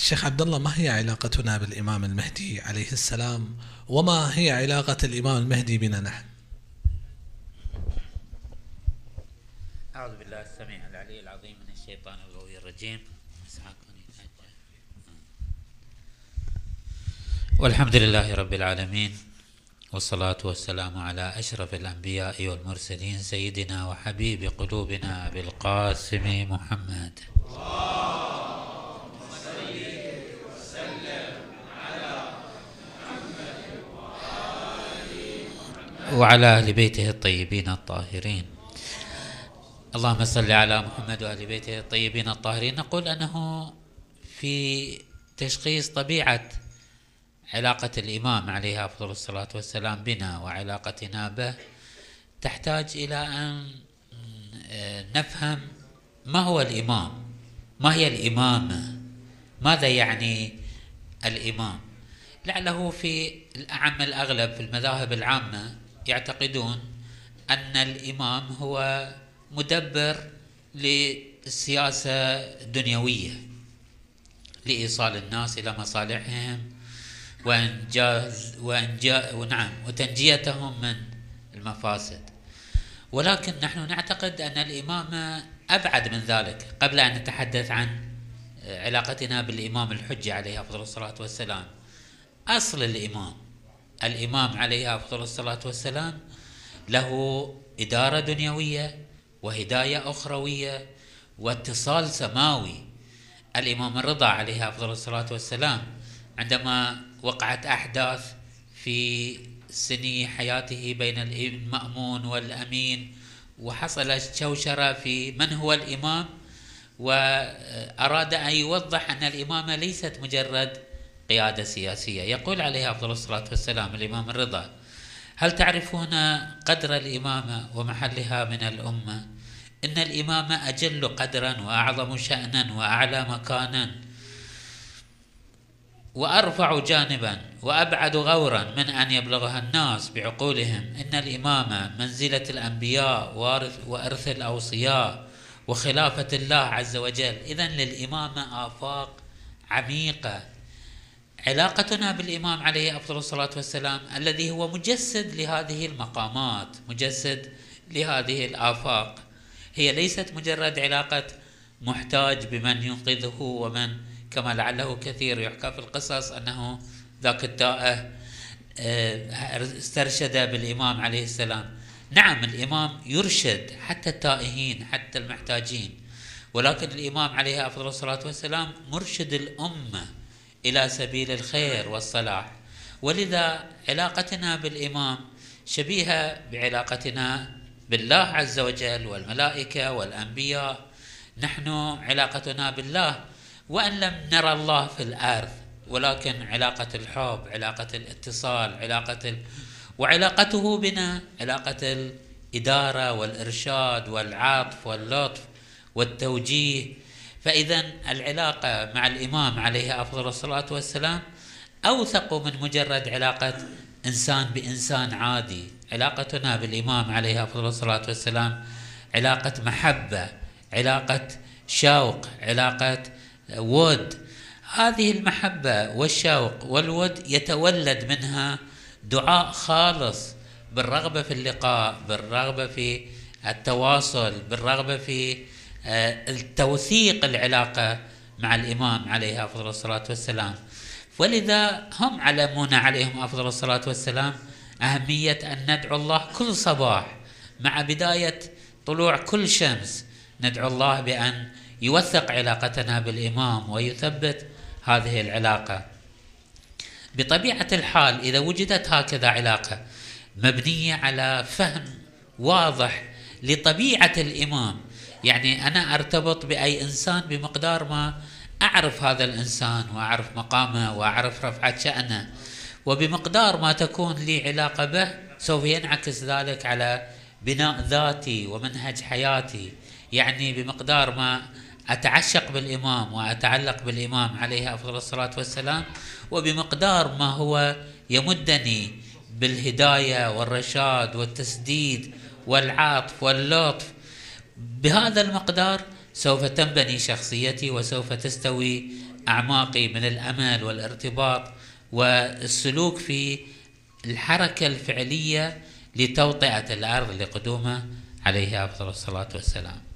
الشيخ عبد الله ما هي علاقتنا بالإمام المهدي عليه السلام؟ وما هي علاقة الإمام المهدي بنا نحن؟ أعوذ بالله السميع العلي العظيم من الشيطان الغوي الرجيم. والحمد لله رب العالمين والصلاة والسلام على أشرف الأنبياء والمرسلين سيدنا وحبيب قلوبنا بالقاسم محمد. وعلى أهل بيته الطيبين الطاهرين. اللهم صل على محمد وأهل بيته الطيبين الطاهرين. نقول أنه في تشخيص طبيعة علاقة الإمام عليه أفضل الصلاة والسلام بنا وعلاقتنا به. تحتاج إلى أن نفهم ما هو الإمام ما هي الإمامة ماذا يعني الإمام. لعله في الأعم الأغلب في المذاهب العامة يعتقدون أن الإمام هو مدبر للسياسة الدنيوية لإيصال الناس إلى مصالحهم وإنجاز وإنجاز ونعم وتنجيتهم من المفاسد. ولكن نحن نعتقد أن الإمامة أبعد من ذلك. قبل أن نتحدث عن علاقتنا بالإمام الحجة عليه أفضل الصلاة والسلام أصل الإمام الإمام عليه أفضل الصلاة والسلام له إدارة دنيوية وهداية أخروية واتصال سماوي. الإمام الرضا عليه أفضل الصلاة والسلام عندما وقعت أحداث في سني حياته بين المأمون والأمين وحصلت شوشرة في من هو الإمام وأراد أن يوضح أن الإمامة ليست مجرد قيادة سياسية. يقول عليه أفضل الصلاة والسلام الإمام الرضا هل تعرفون قدر الإمامة ومحلها من الأمة؟ إن الإمامة أجل قدرا وأعظم شأنا وأعلى مكانا وأرفع جانبا وأبعد غورا من أن يبلغها الناس بعقولهم. إن الإمامة منزلة الأنبياء وأرث الأوصياء وخلافة الله عز وجل. إذا للإمامة آفاق عميقة. علاقتنا بالإمام عليه أفضل الصلاة والسلام الذي هو مجسد لهذه المقامات مجسد لهذه الآفاق. هي ليست مجرد علاقة محتاج بمن ينقذه ومن كما لعله كثير يحكى في القصص أنه ذاك التائه آه، استرشد بالإمام عليه السلام. نعم الإمام يرشد حتى التائهين حتى المحتاجين ولكن الإمام عليه أفضل الصلاة والسلام مرشد الأمة. إلى سبيل الخير والصلاح. ولذا علاقتنا بالإمام شبيهة بعلاقتنا بالله عز وجل والملائكة والأنبياء. نحن علاقتنا بالله وإن لم نرى الله في الأرض ولكن علاقة الحب علاقة الاتصال علاقة ال... وعلاقته بنا علاقة الإدارة والإرشاد والعطف واللطف والتوجيه. فإذا العلاقة مع الإمام عليه أفضل الصلاة والسلام أوثق من مجرد علاقة إنسان بإنسان عادي. علاقتنا بالإمام عليه أفضل الصلاة والسلام علاقة محبة علاقة شوق علاقة ود. هذه المحبة والشوق والود يتولد منها دعاء خالص بالرغبة في اللقاء بالرغبة في التواصل بالرغبة في آه، التوثيق العلاقة مع الإمام عليه أفضل الصلاة والسلام. ولذا هم علمونا عليهم أفضل الصلاة والسلام أهمية أن ندعو الله كل صباح مع بداية طلوع كل شمس. ندعو الله بأن يوثق علاقتنا بالإمام ويثبت هذه العلاقة. بطبيعة الحال إذا وجدت هكذا علاقة مبنية على فهم واضح لطبيعة الإمام يعني أنا أرتبط بأي إنسان بمقدار ما أعرف هذا الإنسان وأعرف مقامه وأعرف رفعة شأنه وبمقدار ما تكون لي علاقة به سوف ينعكس ذلك على بناء ذاتي ومنهج حياتي. يعني بمقدار ما أتعشق بالإمام وأتعلق بالإمام عليه أفضل الصلاة والسلام وبمقدار ما هو يمدني بالهداية والرشاد والتسديد والعطف واللطف بهذا المقدار سوف تنبني شخصيتي وسوف تستوي أعماقي من الأمل والارتباط والسلوك في الحركة الفعلية لتوطئة الأرض لقدومه عليه أفضل الصلاة والسلام.